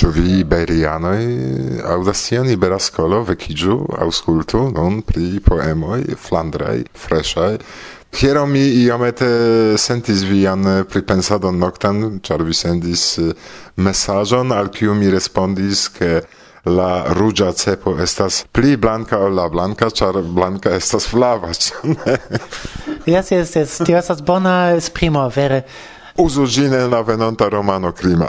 Ĉu vi iberianoj aŭdas la Ibera skolo vekiĝu, aŭskultu nun pri poemoj flandraj, freŝaj, Hiero mi iomete sentis vian pripensadon noctan, char vi sendis mesajon, al kiu mi respondis, ke la rugia cepo estas pli blanca ol la blanca, char blanca estas flava, ne? yes, yes, yes, tio estas bona esprimo, vere uzu ĝin en la venonta romano crima.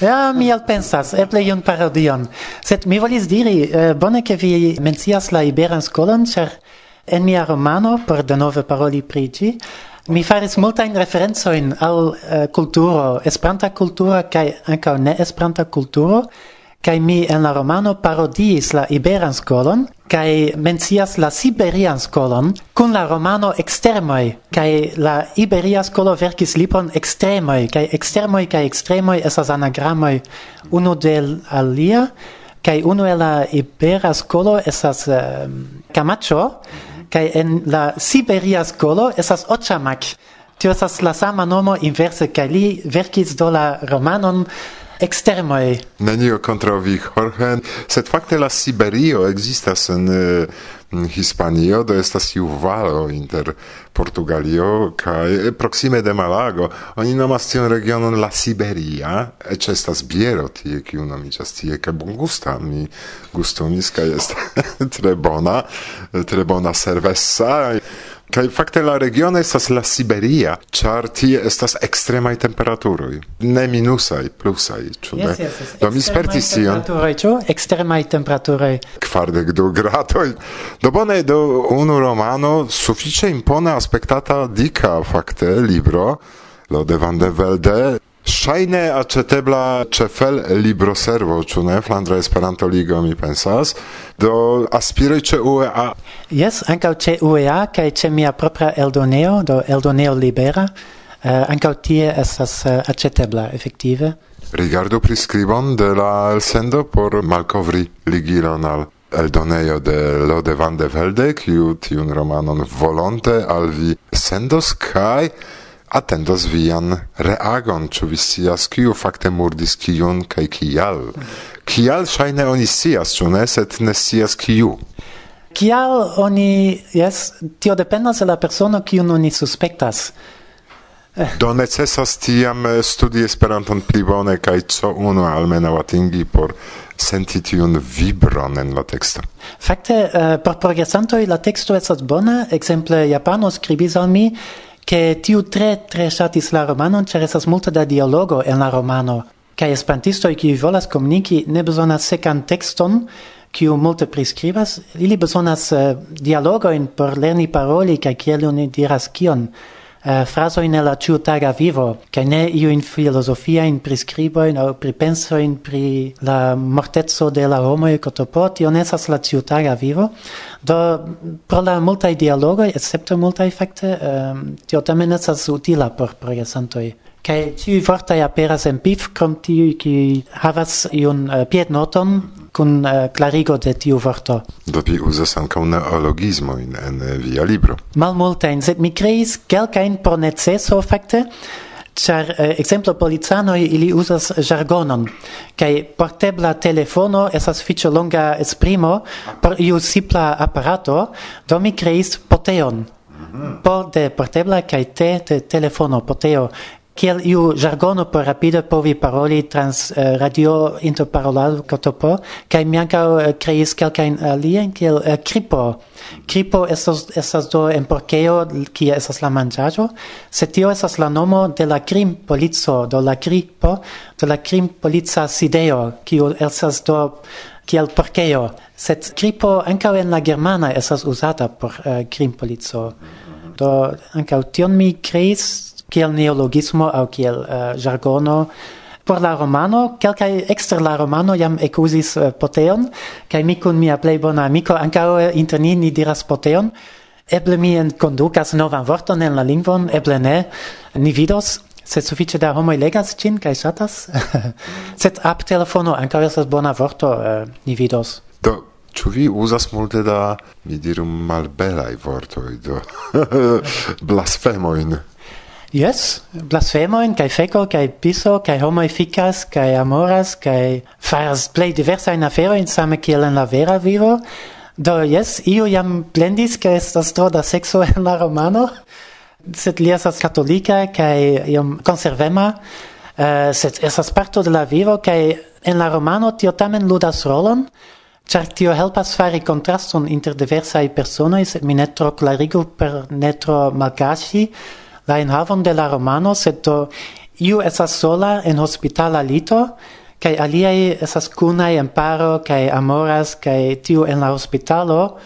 Ja, mi elpensas, eble iun parodion. Sed mi volis diri, eh, bone che vi mencias la Iberan skolon, ĉar en mia romano, por denove paroli prigi, mi faris multain referenzoin al eh, kulturo, Esperanta kulturo kaj anca ne Esperanta kulturo, kai mi en la romano parodiis la iberan skolon kai mencias la siberian skolon kun la romano extremoi kai la iberia skolo verkis lipon extremoi kai extremoi kai extremoi esas anagramoi uno del alia kai uno el la ibera skolo esas uh, Camacho kai en la siberia skolo esas Ochamak. Tio esas la sama nomo inverse, kai li verkis do la romanon extermoj. Nenio kontraŭ vi, Jorge, sed fakte la Siberio ekzistas en eh, Hispanio, do estas iu valo inter Portugalio kaj eh, proksime de Malago. Oni nomas tion regionon la Siberia, eĉ estas biero tie, kiu nomiĝas tie, kaj bongusta mi gustumis kaj estas tre bona, tre bona cervesa. Kai fakte la regiono estas la Siberia, ĉar tie estas ekstremaj temperaturoj, ne minusaj, plusaj, ĉu ne? Yes, yes, yes. Do mi spertis tion. Temperaturoj, ĉu? Ekstremaj temperaturoj. Kvardek du gradoj. Do bone, do unu romano sufiĉe impona aspektata dika fakte libro. Lode van de Velde, Ŝajne acetebla cefel libro servo, ĉu ne? Flandra Esperanto Ligo mi pensas. Do aspiroj ĉe UEA. Yes, ankaŭ ĉe UEA kaj ĉe mia propra Eldoneo, do Eldoneo libera. Uh, ankaŭ tie estas uh, aĉetebla efektive. Rigardu priskribon de la elsendo por malkovri ligilon al Eldoneo de Lode van de Velde, kiu tiun romanon volonte al vi sendos kaj attendos vian reagon, ĉu vi scias kiu fakte murdis kiun kaj kial. Kial ŝajne oni scias, ĉu ne, sed ne scias kiu. Kial oni, jes, tio dependas de la persono kiun oni suspektas. Do necesas tiam eh, studi Esperanton pli bone kaj co unu almenaŭ atingi por senti tiun vibron en la teksto. Fakte, eh, por progresantoj la teksto estas bona, ekzemple Japano skribis al mi che tiu tre tre satis la romanon, cer esas multa da dialogo en la romano, cae espantistoi qui volas comunici ne besonas secan texton, kiu multe prescribas, ili besonas uh, eh, dialogoin por lerni paroli, che kiel oni diras kion, Eh, uh, fraso in la ciutaga vivo che ne iu in filosofia in prescribo in o pripenso in pri la mortezzo de la homo e cotopoti on esas la ciutaga vivo do pro la multae dialogoi, excepto multae facte, um, tio tamen nesas utila por progresantoi. kaj ĉiuj vortai aperas en pif krom tiu ki havas iun eh, uh, piednoton kun uh, eh, de tiu vorto. Do vi uzas ankaŭ neologismojn en eh, via libro. Malmultajn, sed mi kreis kelkajn por neceso fakte, ĉar uh, ekzemplo policanoj ili uzas jargonon kaj portebla telefono estas sufiĉe longa esprimo por iu simpla aparato, do mi kreis poteon. Mm -hmm. Po de portebla kaj te de telefono poteo kiel iu jargono por rapide povi paroli trans uh, radio interparolado kotopo, kai mi ankaŭ uh, kreis kelkajn aliajn kiel uh, kripo. Kripo estas, estas do en porkeo, kie estas la manĝaĵo, se tio estas la nomo de la krimpolico, do la kripo, de la krimpolica sidejo, kiu estas do kiel porkeo. Sed kripo ankaŭ en la germana estas uzata por eh, krimpolico. Do ankaŭ tion mi kreis kiel neologismo au kiel uh, jargono. Por la romano kelkaj ekster la romano jam ekuzis uh, poteon kaj mi kun mia plej bona amiko ankaŭ inter ni ni diras poteon eble mi kondukas novan vorton en la lingvon eble ne. Ni vidos sed sufiĉe da homoj legas ĝin kaj ŝatas. Sed ap telefono ankaŭ estas bona vorto uh, ni vidos. Do Ĉu vi uzas multe da, mi diru, malbelaj vortoj, do? Blasfemojn? Yes, blasfemoin, kai feco, kai piso, kai homo efficas, kai amoras, kai faras play diversa in afero in same kiel en la vera vivo. Do yes, io jam blendis kai estas tro da sexo en la romano, sed li esas katolika kai iom konservema, uh, sed esas parto de la vivo kai en la romano tio tamen ludas rolon. Ĉar tio helpas fari kontraston inter diversaj personoj, sed mi ne tro klarigu per ne tro malkaŝi, la enhavon de la romano, sed do iu esas sola en hospitala lito, kai aliai esas kunai en paro, kai amoras, kai tiu en la hospitalo,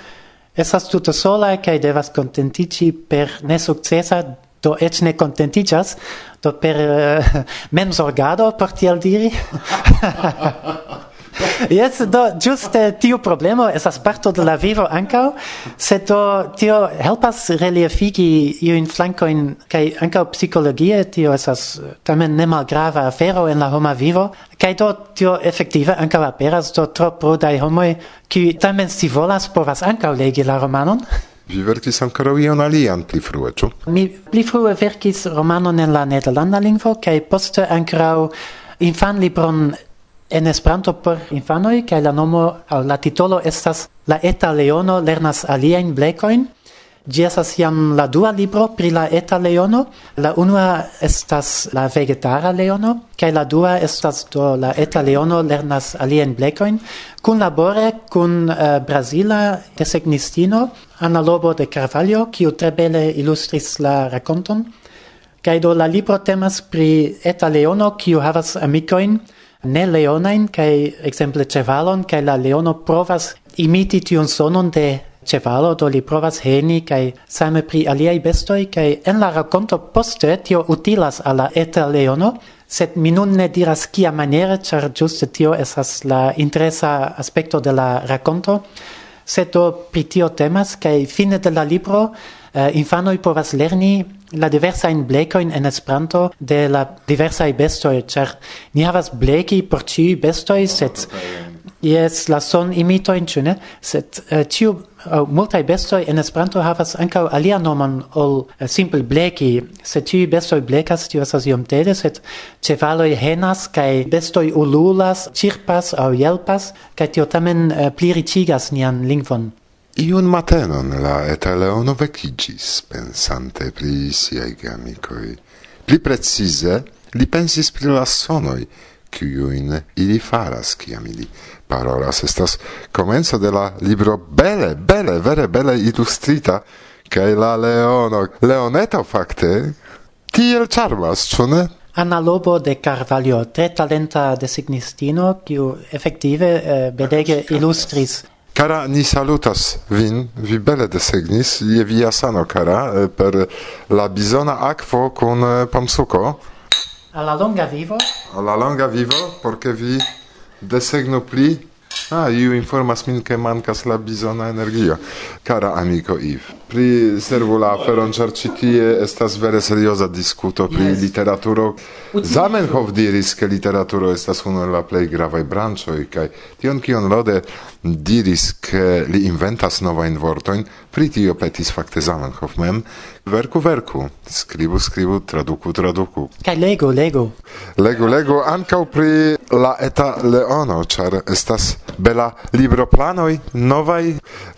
esas tuta sola, kai devas contentici per nesuccesa, do et ne contenticias, do per eh, uh, mensorgado, por tiel diri. yes, do, giuste tiu problemo esas parto de la vivo ancao, sed do tio helpas reliefigi iuin flancoin, cae ancao psicologie tio esas tamen ne malgrava afero en la homa vivo, cae do tio efektive ancao aperas do tro prodai homoi, qui tamen si volas povas ancao legi la romanon, Vi verkis ankoraŭ ion alian pli frue, ĉu? Mi pli frue verkis romanon en la nederlanda lingvo kaj poste ankoraŭ infanlibron en Esperanto por infanoj kaj la nomo aŭ la titolo estas La eta leono lernas aliajn blekojn. Ĝi estas jam la dua libro pri la eta leono. La unua estas la vegetara leono kaj la dua estas do la eta leono lernas aliajn blekojn kunlabore kun uh, brazila desegnistino Ana Lobo de Carvalho kiu tre bele ilustris la rakonton. Kaj do la libro temas pri eta leono kiu havas amikojn ne leonain, kai exemple cevalon, kai la leono provas imiti tion sonon de cevalo, do li provas heni, kai same pri aliai bestoi, kai en la raconto poste tio utilas alla eta leono, sed mi nun ne diras kia maniere, char giuste tio esas la interesa aspecto de la raconto, sed do pri tio temas, kai fine de la libro, eh, uh, infanoi povas lerni la diversa in bleco in en Esperanto de la diversa besto cer ni havas bleki por ĉiu bestoj set Yes, la son imito in chune set eh, uh, tiu uh, eh, multai besto en Esperanto havas anka alia nomon ol uh, simple bleki, set tiu bestoj blekas, tiu estas iom tede, set cevaloi henas kai bestoj ululas, ĉirpas au yelpas kai tiu tamen uh, pliricigas nian lingvon. Iun matenon la etaleono vecigis, pensante pri siai gamicoi. Pli precise, li pensis pri la sonoi, ciuin ili faras, ciam ili parolas. Estas comenzo de la libro bele, bele, vere bele illustrita, cae la leono, leoneto facte, tiel charmas, ciu Anna Lobo de Carvalho, tre talenta designistino, kiu effektive eh, belege ah, ilustris Cara, ni salutas vin, vi bele desegnis, je via sano, cara, eh, per la bisona aquo con eh, pomsuko. A la longa vivo. Alla longa vivo, porque vi desegno pli. Ah, iu informas min, che mancas la bisona energio. Cara amico Yves pri servu la aferon char citie estas vere serioza discuto pri yes. literaturo. Zamenhof diris ke literaturo estas unu el la plej gravaj branĉoj kaj tion kion Lode diris ke li inventas novajn vortojn, pri tio petis fakte Zamenhof mem. Verku, verku, skribu, skribu, traduku, traduku. Kaj lego, lego. Lego, lego, ankaŭ pri la eta leono, char estas bela libroplanoj, novaj,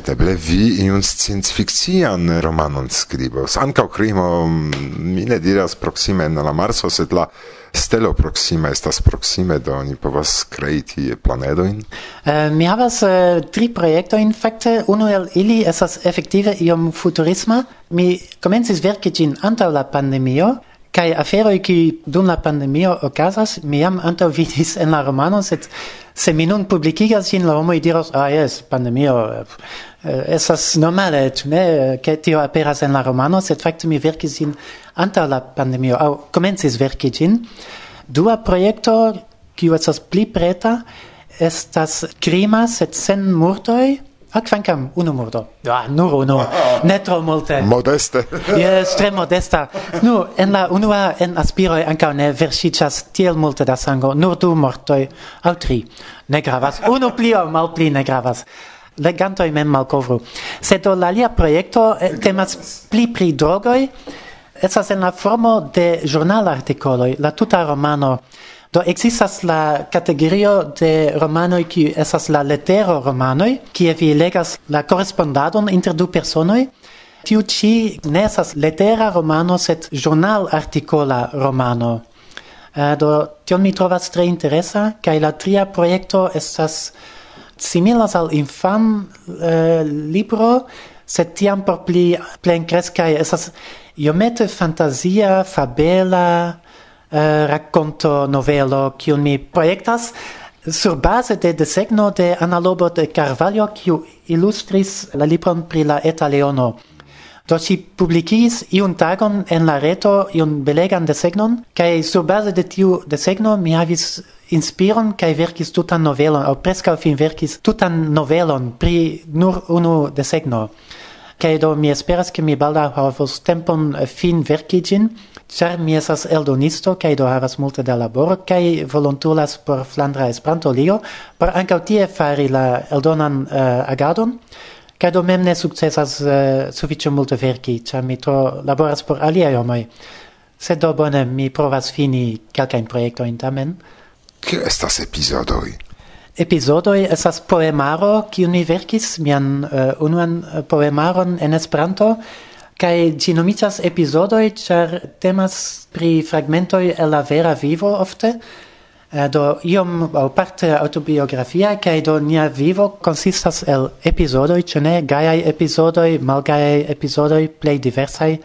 eble vi iun scienc fikcio trian romanon scribos. Ankaŭ crimo, mm, mi ne diras proxime en la Marso, sed la stelo proxime estas proksime, do ni povas krei tie planedojn. Uh, mi havas uh, tri projektojn fakte. Unu el ili estas efektive iom futurisma. Mi komencis verki ĝin antaŭ la pandemio, kai aferoi ki dum la pandemio okazas mi jam antaŭ vidis en la romano sed se mi nun publikigas ĝin la homoj diros ah jes pandemio eh, Eh, esas normale, me, eh, che tio aperas en la romano, sed fakte mi verkis in anta la pandemio, au comencis verki gin. Dua proiecto, kiu estas pli preta, estas crima, sed sen murtoi, Ah, quancam, unu murdo. Ja, nur unu. ne tro multe. Modeste. yes, tre modesta. Nu, en la unua, en aspiroi, ancao ne versicias tiel multe da sango, nur du mortoi, au tri. Ne gravas. Unu plio, mal pli ne gravas legantoj mem malkovru. Sed do la lia projekto eh, temas pli pri drogoj, estas en la formo de ĵurnala artikoloj, la tuta romano. Do existas la kategorio de romanoj qui estas la letero romanoj, kie vi legas la korespondadon inter du personoj. Tiu ĉi ne estas letera romano, sed ĵurnal artikola romano. Uh, do tion mi trovas tre interesa, kaj la tria projekto estas similas al infan uh, eh, libro, sed tiam por pli plenkreskai esas iomete fantasia, fabela uh, racconto novelo kiun mi proiectas, sur base de desegno de Analobo de Carvalho kiu illustris la libron pri la eta leono. Do si publicis iun tagon en la reto iun belegan desegnon, cae sur base de tiu desegno mi havis inspiron kai verkis tutan novelon, au preskaŭ fin verkis tutan novelon pri nur unu desegno. kai do mi esperas, ke mi balda havos tempon fin verkigin char mi esas eldonisto kai do havas multe da laboro kai volontulas por Flandra Esperanto-Ligo por ankaŭ tie fari la eldonan uh, agadon. Kaj do mem ne sukcesas uh, eh, sufiĉe multe verki, ĉar mi tro laboras por aliaj homoj. Sed do bone mi provas fini kelkajn projektojn tamen. Kio estas epizodoj? Epizodoj estas poemaro kiun mi verkis mian uh, unuan eh, poemaron en Esperanto kaj ĝi nomiĝas epizodoj ĉar temas pri fragmentoj el la vera vivo ofte Eh, do iom au parte autobiografia kaj do nia vivo konsistas el epizodoj ĉu ne gajaj epizodoj malgajaj epizodoj plej diversaj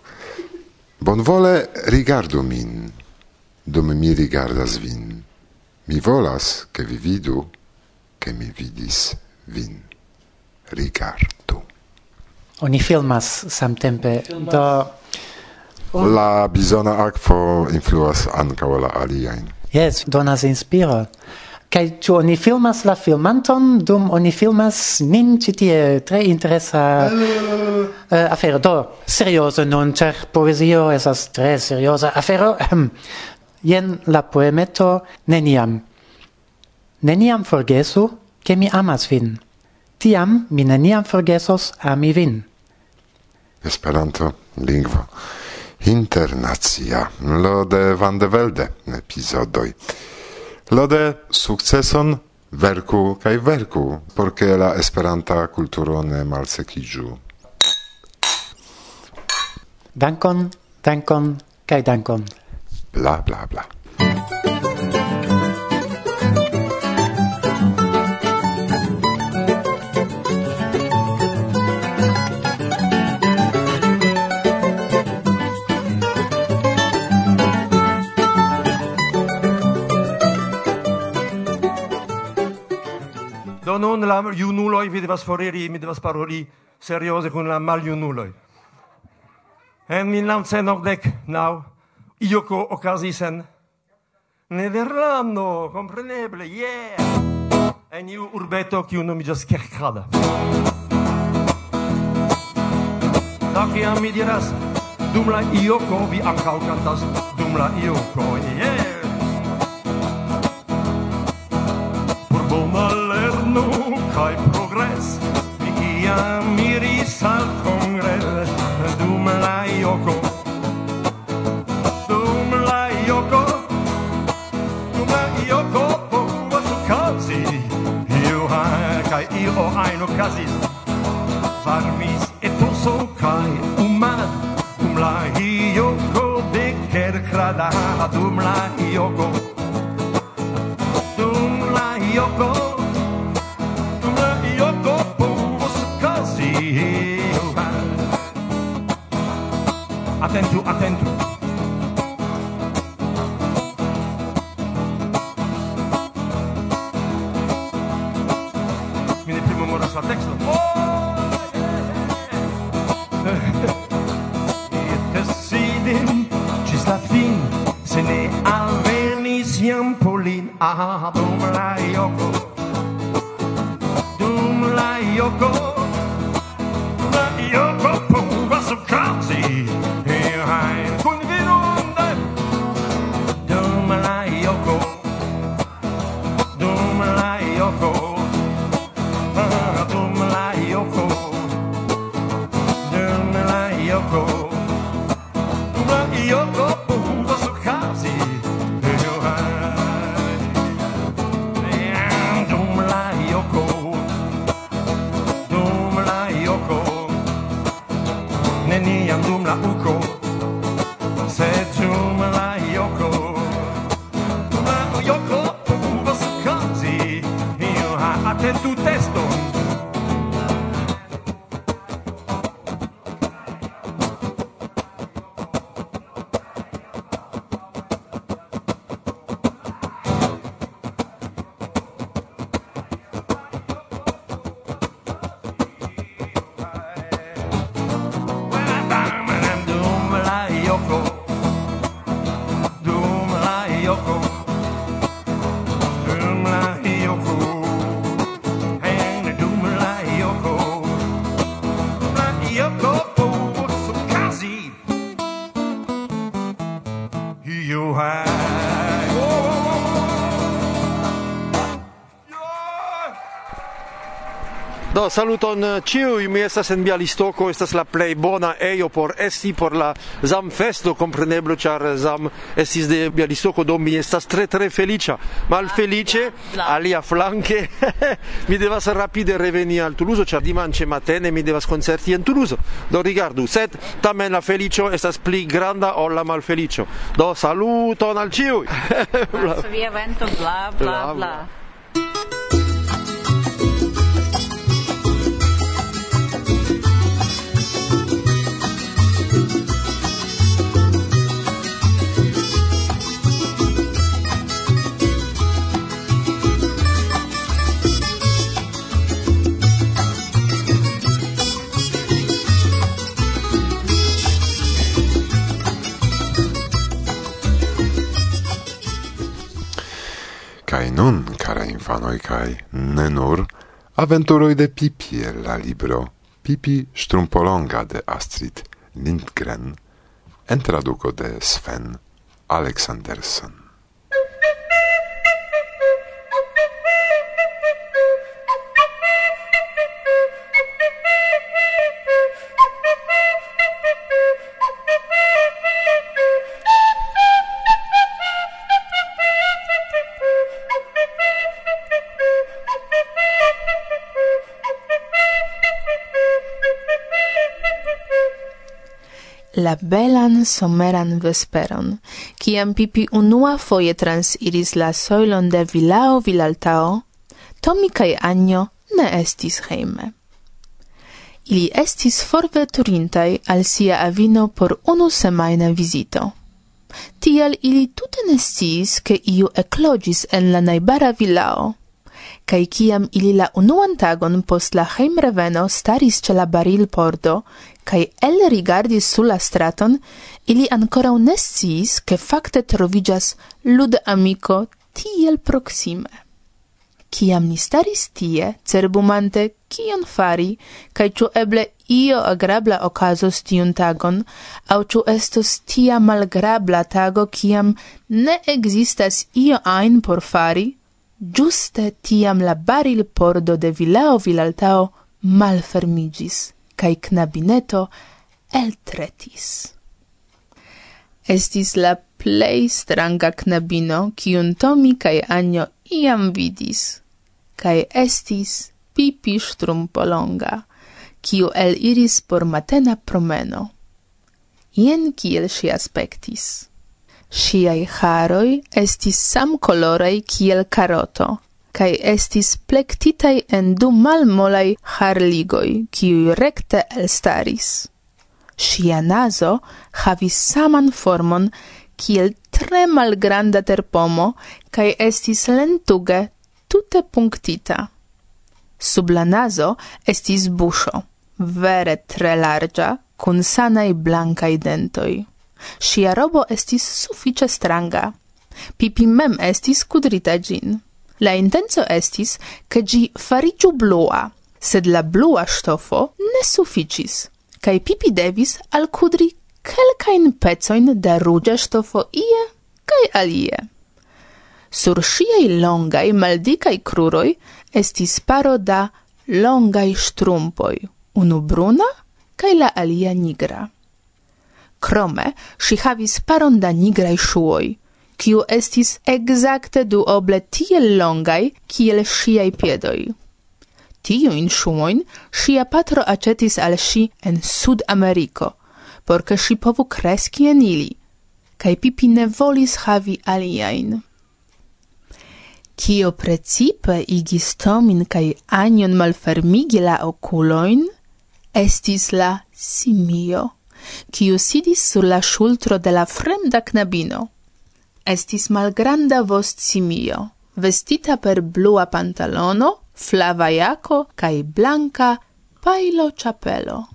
bonvole rigardu min dum mi rigardas vin. Mi volas ke vi vidu ke mi vidis vin. Rigardu. Oni filmas samtempe do la bisona akvo influas ankaŭ la aliajn. Yes, donas inspiro. Kaj tu oni filmas la filmanton dum oni filmas nin ĉi tie tre interesa uh, afero. Do, serioso non cer poezio esas tre serioza afero. Jen la poemeto Neniam. Neniam forgesu, ke mi amas vin. Tiam mi neniam forgesos ami vin. Esperanto, lingvo internacia lode van de Velde episodoi Lode sukceson verku kaj verku por ke la esperanta kulturo ne malsekiĝu. Dankon, dankon kaj dankon. Bla bla bla. Do nun la junuloi vi devas foriri, mi devas paroli serioze kun la maljunuloj. En 1999 io ioko okazis en Nederlando, compreneble, yeah! En iu urbeto kiu nomiĝas Kerkrada. Do kiam mi diras, dum la ioko vi ankaŭ kantas, dum la ioko, yeah! kaj progres mi kiam iris al kongres dum la joko dum la joko dum la joko povas okazi ha kaj io ajn okazis varmis etoso kaj umad dum la joko de kerkrada dum la joko aha, boom, la, yoko. testo Do saluton eh, ciui, mi estas en Bialistoko, estas la plej bona ejo por esti por la Zam festo, kompreneble, ĉar eh, Zam estis de Bialistoko, do mi estas tre tre feliĉa. Malfeliĉe alia flanke mi devas rapide reveni al Tuluzo, ĉar dimanĉe matene mi devas koncerti en Tuluzo. Do rigardu, sed tamen la feliĉo estas pli granda ol la malfeliĉo. Do saluton al ciui. via vento bla bla bla. bla. nun, cara infanoi, cae ne nur, aventuroi de Pipi el la libro Pipi Strumpolonga de Astrid Lindgren en traduco de Sven Alexanderson. la belan someran vesperon, ciam Pipi unua foje transiris la soilon de vilao Vilaltao, Tomi kaj Anjo ne estis heime. Ili estis forveturintaj al sia avino por unu semaina visito. Tial ili tute ne sciis, che iu eclogis en la naibara vilao, kaj kiam ili la unuan tagon post la hejmreveno staris ce la baril pordo cae el rigardis sulla straton, ili ancora ne sciis, che facte trovigas lud amico tiel proxime. Ciam ni staris tie, cerbumante cion fari, cae ciu eble io agrabla ocasos tiun tagon, au ciu estos tia malgrabla tago, ciam ne existas io ain por fari, giuste tiam la baril pordo de Vilao Vilaltao malfermigis cae knabineto eltretis. Estis la plei stranga knabino, cium Tomi cae Anjo iam vidis, cae estis pipi strumpolonga, kiu el iris por matena promeno. Ien kiel si aspectis. Siai haroi estis sam colorei kiel caroto, cae estis plectitai en du malmolai harligoi, kiui recte elstaris. Sia naso havis saman formon kiel tre malgranda terpomo, cae estis lentuge tute punctita. Sub la naso estis busho, vere tre larga, cun sanai blancai dentoi. Sia robo estis suffice stranga. Pipi mem estis kudrita gin. La intenso estis che gi farigiu blua, sed la blua stofo ne sufficis, cae Pipi devis alcudri quelcain pezoin da rugia stofo ie cae alie. Sur sciei longai maldicai cruroi estis paro da longai strumpoi, unu bruna cae la alia nigra. Crome, si havis paron da nigrai shuoi, kiu estis exacte duoble tiel longai kiel sciai piedoi. Tiuin schumoin sia patro acetis al si en Sud Americo, porca si povu cresci en ili, cae Pipi ne volis havi aliain. Kio precipe igis Tomin cae Anion malfermigi la oculoin, estis la simio, kiu sidis sur la shultro de la fremda knabino estis malgranda vost simio, vestita per blua pantalono, flava jaco cae blanca pailo chapelo.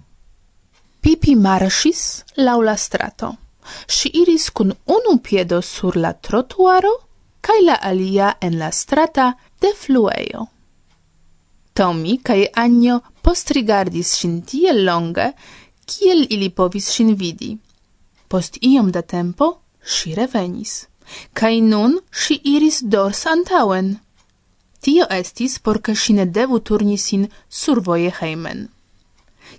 Pipi marŝis laula strato. Si iris kun unu piedo sur la trotuaro cae la alia en la strata de flueio. Tomi cae Agno postrigardis sin tiel longe, kiel ili povis sin vidi. Post iom da tempo si revenis cae nun si iris dors antauen. Tio estis, porca si ne devu turni sin survoje heimen.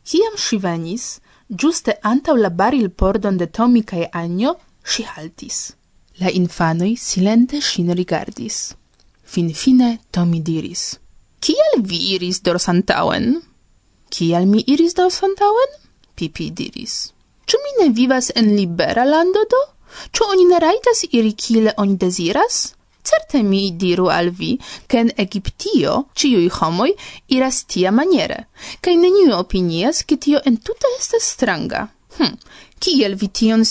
Ciam si venis, giuste antau la baril pordon de Tomi cae Agno, si haltis. La infanoi silente sin rigardis. Fin fine Tomi diris. Kial vi iris dorsantauen? Kial mi iris dorsantauen? Pipi diris. Ču mi ne vivas en libera lando do? Ĉu oni ne rajtas iri kiel oni deziras? Certe mi diru al vi, che in Egiptio ciui homoi iras tia maniere, kaj neniu opinias, che tio entute estas stranga. Hm, kiel vi tion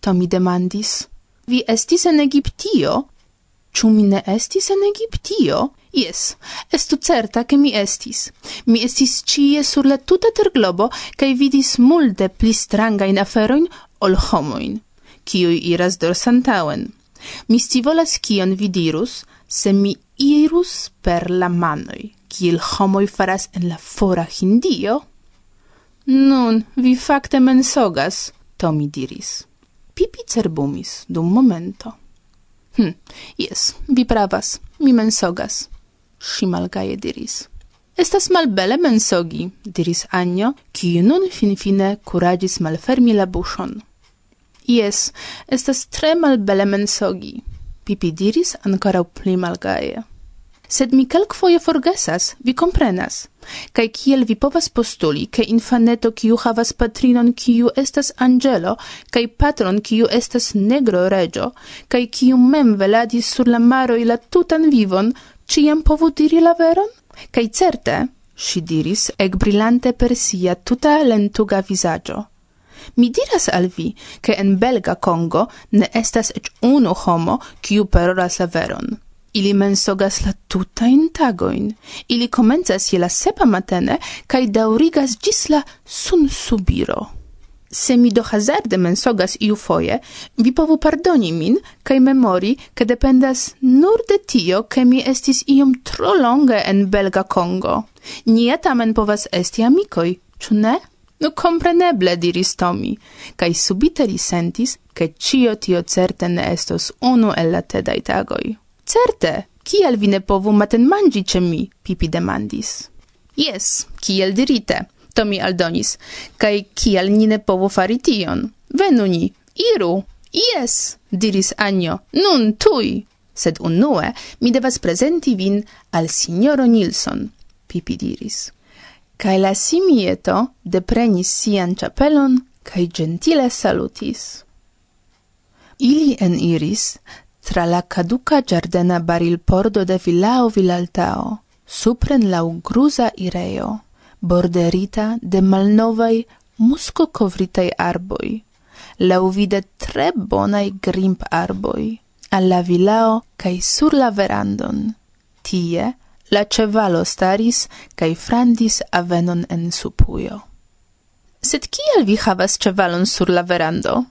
to mi demandis. Vi estis en Egiptio? Ču mi ne estis en Egiptio? Yes, estu certa che mi estis. Mi estis cie sur la tuta terglobo, cae vidis multe pli strangain aferoin ol homoin kiuj iras dorsantauen. Mi stivolas kion vi dirus, se mi irus per la manoi, kiel homoi faras en la fora Hindio. Nun, vi fakte mensogas, to mi diris. Pipi cerbumis dum momento. Hm, yes, vi pravas, mi mensogas, si malgaje diris. Estas malbele mensogi, diris Anjo, kiu nun finfine kuragis malfermi la buŝon. Yes, estas tre malbele mensogi. Pipi diris ancora pli malgaie. Sed mi kelkfoje forgesas, vi comprenas, Kaj kiel vi povas postuli, che infaneto kiu havas patrinon kiu estas angelo, kaj patron kiu estas negro regio, kaj kiu mem veladis sur la maroj la tutan vivon, ciam povu diri la veron? Kaj certe, si diris, ec brillante per sia tuta lentuga visaggio. Mi diras al vi, che en Belga Congo ne estas ec unu homo kiu peroras la veron. Ili mensogas la tutain tagoin. Ili comenzas je la sepa matene, cae daurigas gis la sun subiro. Se mi do hazarde mensogas iu foie, vi povu pardoni min, cae memori, che dependas nur de tio, che mi estis iom tro longe en Belga Congo. Nia tamen povas esti amicoi, ču ne? Nu compreneble, diris Tomi, cae subite li sentis, che cio tio certe ne estos unu el la tedai tagoi. Certe, kiel vi ne povu maten mangi ce mi? Pipi demandis. Yes, kiel dirite, Tomi aldonis, cae kiel ni ne povu fari tion? Venu ni, iru! Yes, diris Anjo, nun tui! Sed unue mi devas presenti vin al signoro Nilsson, Pipi diris cae la simieto deprenis sian chapelon cae gentile salutis. Ili en iris tra la caduca giardena baril pordo de Villao Villaltao, supren la grusa ireo, borderita de malnovai musco covritei arboi, lauvide tre bonai grimp arboi, alla villao cae sur la verandon. Tie, La cevalo staris cae frandis avenon en supuio. Sed kiel vi havas cevalon sur la verando?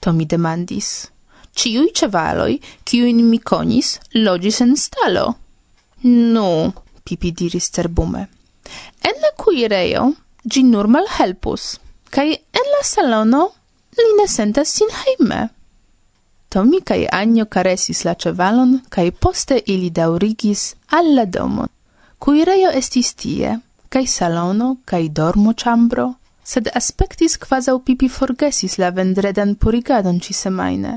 To mi demandis. Ciui cevaloi, ciuin mi conis, logis en stalo. Nu, Pipi diris cerbume. En la cuireo, gi nur malhelpus, cae en la salono li ne sentas sin heime. Tomi kaj Anjo karesis la ĉevalon kaj poste ili daŭrigis al la domon. Kuirejo estis tie, kaj salono kaj dormoĉambro, sed aspektis kvazaŭ Pipi forgesis la vendredan purigadon ĉisemajne.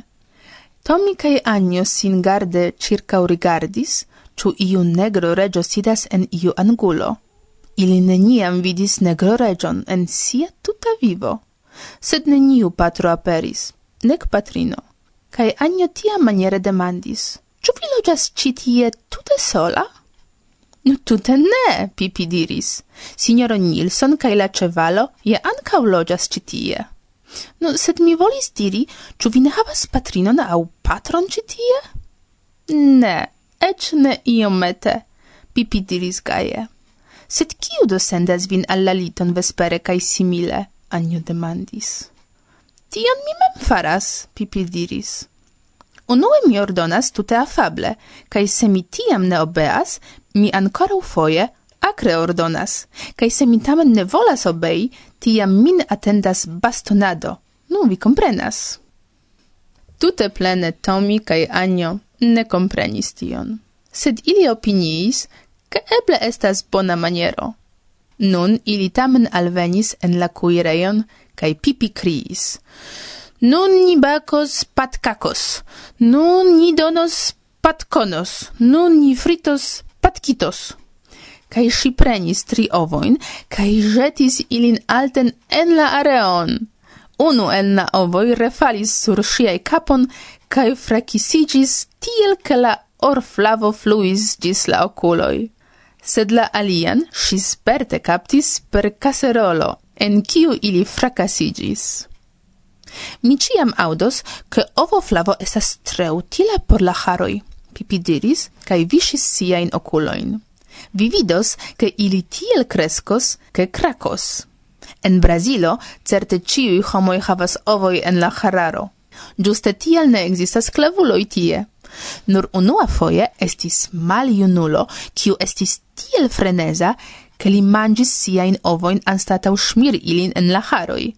Tomi kaj Anjo sin garde ĉirkaŭrigardis, ĉu iu negro reĝo sidas en iu angulo. Ili neniam vidis negro reĝon en sia tuta vivo, sed neniu patro aperis, nek patrino. Kai Agno tia maniere demandis, «Ciu vi logias citie tute sola?» «Nu tute ne!» Pipi diris. «Signoro Nilsson cae la cevalo je ancau logias citie. Nu, sed mi volis diri, ciu vi ne havas patrinon au patron citie?» «Ne, ec ne iomete!» Pipi diris gaje. «Sed kiu do sendas vin alla liton vespere cae simile?» Agno demandis. Tion mi mem faras, Pipi diris. Unue mi ordonas tute afable, kaj se mi tiam ne obeas, mi ancora foje acre ordonas, kaj se mi tamen ne volas obei, tiam min atendas bastonado. Nu, vi comprenas. Tute plene Tomi kaj Anjo ne comprenis tion, sed ili opiniis, ke eble estas bona maniero. Nun ili tamen alvenis en la kuirejon cae pipi criis. Nun ni bacos patkakos, nun ni donos patkonos, nun ni fritos patkitos. Kai si prenis tri ovoin, kai jetis ilin alten en la areon. Unu en la ovoi refalis sur siai capon, kai frekisiĝis tiel ke la orflavo fluis gis la oculoi. Sed la alian si sperte kaptis per caserolo en kiu ili fracasigis. Mi ciam audos, che ovo flavo esas tre utile por la haroi, Pipi diris, cae visis siain oculoin. Vi vidos, che ili tiel crescos, che cracos. En Brazilo, certe ciui homoi havas ovoi en la hararo. Giuste tiel ne existas clavuloi tie. Nur unua foie estis mal junulo, kiu estis tiel freneza, che li mangis siain ovoin anstatau schmiri ilin en la haroi,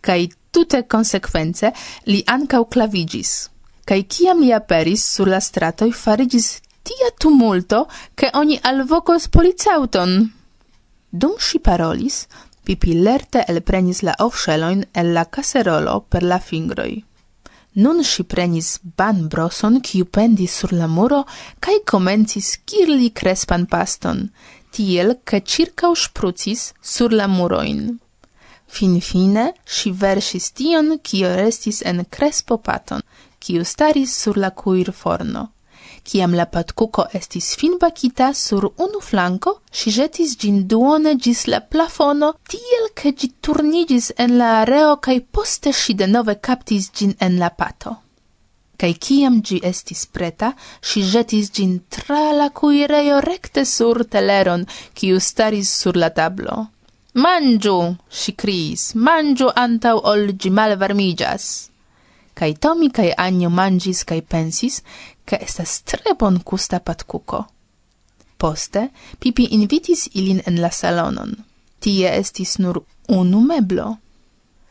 Cai tute consequence li ancau clavigis. Cai ciam li aperis sur la stratoi farigis tia tumulto, che ogni alvocos policauton. Dum si parolis, Pipi lerte elprenis la ovsheloin el la caserolo per la fingroi. Nun si prenis ban broson, kiu pendis sur la muro, cae comencis kirli crespan paston, tiel che circa sprucis sur la muroin. Fin fine si versis tion, cio restis en crespo paton, cio staris sur la cuir forno. Ciam la patcuco estis fin bacita sur unu flanco, si jetis gin duone gis la plafono, tiel che gi turnigis en la areo cae poste si denove captis gin en la pato cae ciam gi estis preta, si jetis gin tra la cuireio recte sur teleron, ciu staris sur la tablo. Mangiu, si criis, mangiu antau ol gi malvarmigas. Cae Tomi cae Anjo mangis cae pensis, ca estas tre bon custa patkuko. Poste, Pipi invitis ilin en la salonon. Tie estis nur unu meblo.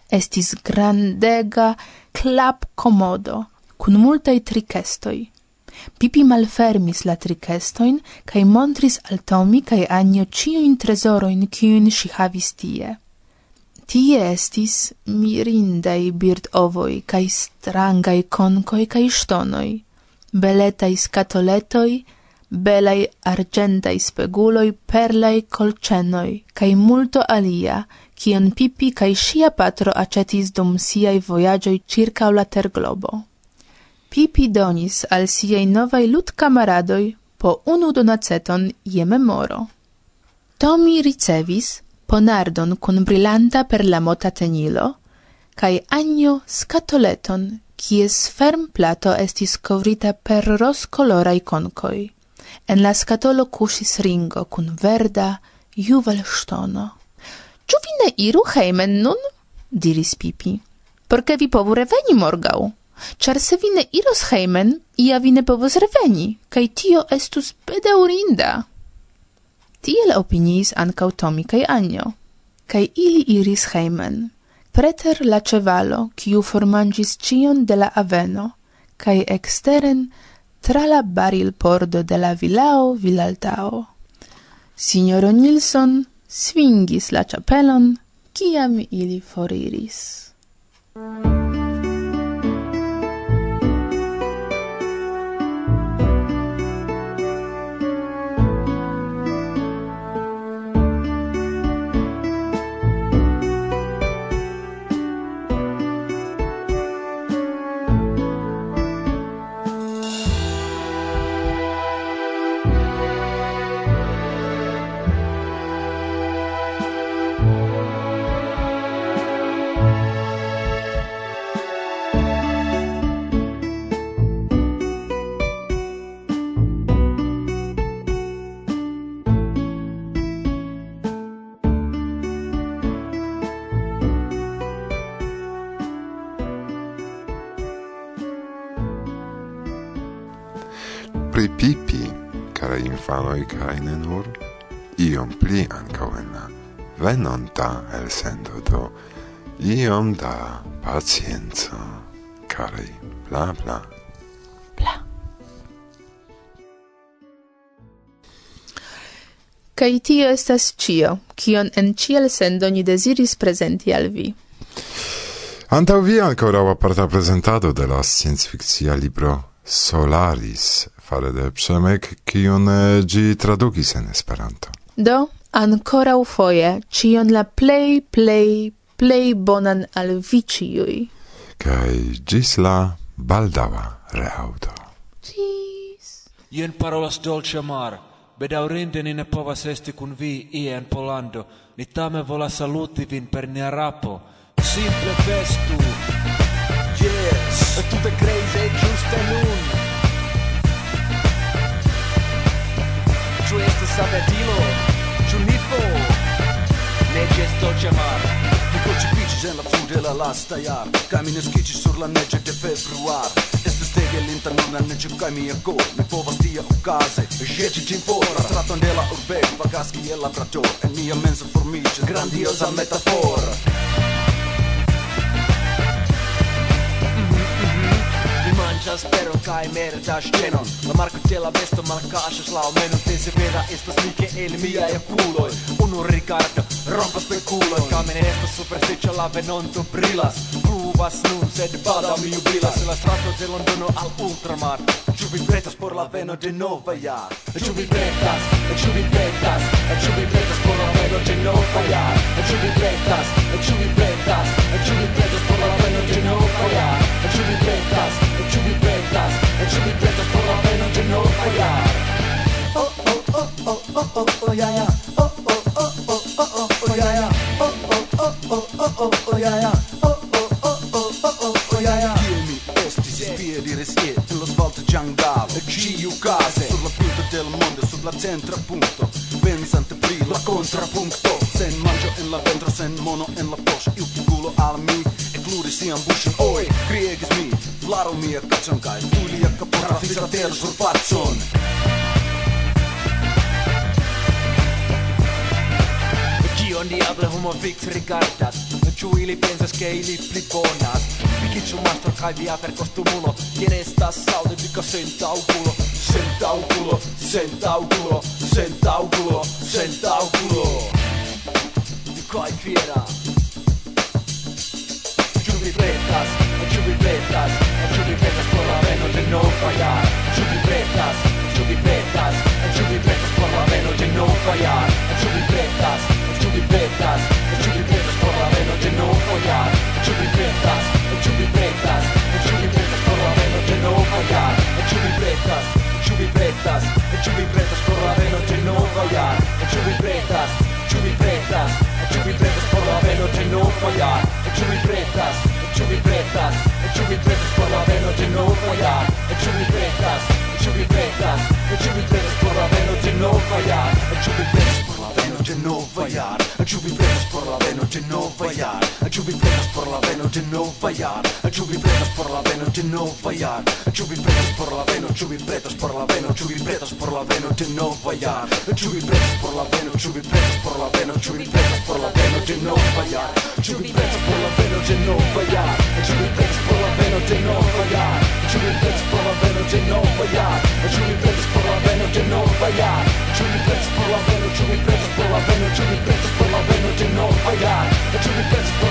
Estis grandega clap comodo, cun multae tricestoi. Pipi malfermis la tricestoin, cae montris al Tomi cae Anio ciuin tresoroin ciuin si havis tie. Tie estis mirindai bird ovoi, cae strangai concoi cae stonoi, beletai scatoletoi, belai argentai speguloi, perlai colcenoi, cae multo alia, cion Pipi cae sia patro acetis dum siai voyagioi circa la terglobo. Pipi donis al siei novai lut camaradoi po unu donaceton je memoro. Tomi ricevis ponardon cun brillanta mota tenilo, cae agno scatoleton, cies ferm plato estis covrita per roscolorai concoi. En la scatolo cusis ringo cun verda juvel stono. «Ciu vi ne iru heimen nun? diris Pipi. «Porce vi povu reveni morgau?» char se vi ne iros heimen, ia vi ne povos reveni, cae tio estus bedaŭrinda. Tiel opiniis ancau Tomi cae Anjo, cae ili iris heimen, preter la cevalo, ciu formangis cion de la aveno, cae exteren tra la barilpordo de la vilao Vilaltao. Signoro Nilsson svingis la chapelon, ciam ili foriris. pripipi, cara infanoi cae ne nur, iom pli ancau en la venonta el sendo do, iom da pacienza, cari bla bla. Bla. Cai tio estas cio, cion en ciel sendo ni desiris presenti al vi. Antau vi ancora aparta presentado de la science fictia libro Solaris fare de Przemek, kiun gi eh, tradukis en Esperanto. Do, ancora ufoje, cion la plej, plej, plej bonan al vi ciui. Kaj gis la baldaŭa reaŭdo. Gis. Jen parolas dolce mar, bedaurinde ni ne povas esti kun vi ie en Polando, ni tame volas saluti vin per nia rapo. Simple festu! Yeah! la fu de la lasta iar Kamin skici sur la nece de februar Este stegel la nece kami je go povas tia ukaze, žeći čim por. Straton dela urbe, vagaski je labrador En mia mensa formiče, grandioza metafora mangias pero kai merdas tenon La marco la besto marca la o meno te se veda estas mi che el mia e culo Uno Ricardo rompas pe culo Camen esta supersticia la venonto brilas Pluvas nun sed bada mi jubilas. La strato de Londono al ultramar. Ciu vi pretas por la veno de Nova Iar Ciu vi pretas, ciu vi pretas Ciu vi pretas por la veno de Nova Iar Ciu vi pretas, ciu vi pretas Ciu vi pretas por la veno de Nova Iar Ciu vi pretas, ciu vi pretas Ciu vi pretas por la veno de Nova Iar Oh oh oh oh oh oh oh yeah yeah oh oh oh oh oh ya ya oh oh oh oh oh oh oh ya ya oh oh oh oh oh oh oh ya ya Chiumi estis spie di restie te lo svolto giangavo e ciu case sulla punta del mondo sulla centra punto pensante pri la contrapunto sen mangio en la ventra sen mono en la posh il culo al mi e cluri si ambuscion oi kriegis mi Vlaro mi e katson kai tuli ja kapora fisa ter surfatson kion diable homo fix rigardas Nu ciu ili pensas che ili pli bonas. Picchi ciu mastro cai via per costumulo Quien estas saude dica senta augulo Senta augulo, senta augulo, senta augulo, fiera. Ciu vi pretas, ciu vi pretas, ciu vi pretas por la veno de non fallar Ciu vi pretas, ciu vi pretas, ciu vi pretas por la veno de non fallar de no fallar A lluvi plenes por la veno de no fallar A lluvi plenes por la veno de no fallar A lluvi plenes por la vena, lluvi plenes por la vena Lluvi plenes por la veno de no fallar A lluvi plenes por la vena, lluvi plenes por la vena Lluvi plenes por la veno de no fallar Lluvi plenes por la veno de no fallar A lluvi plenes por la veno de no fallar Truly blitz full of energy, no fire. Truly blitz full of energy, no fire. Truly blitz full of energy, truly blitz full of energy, truly blitz full of energy, no fire. Truly blitz full.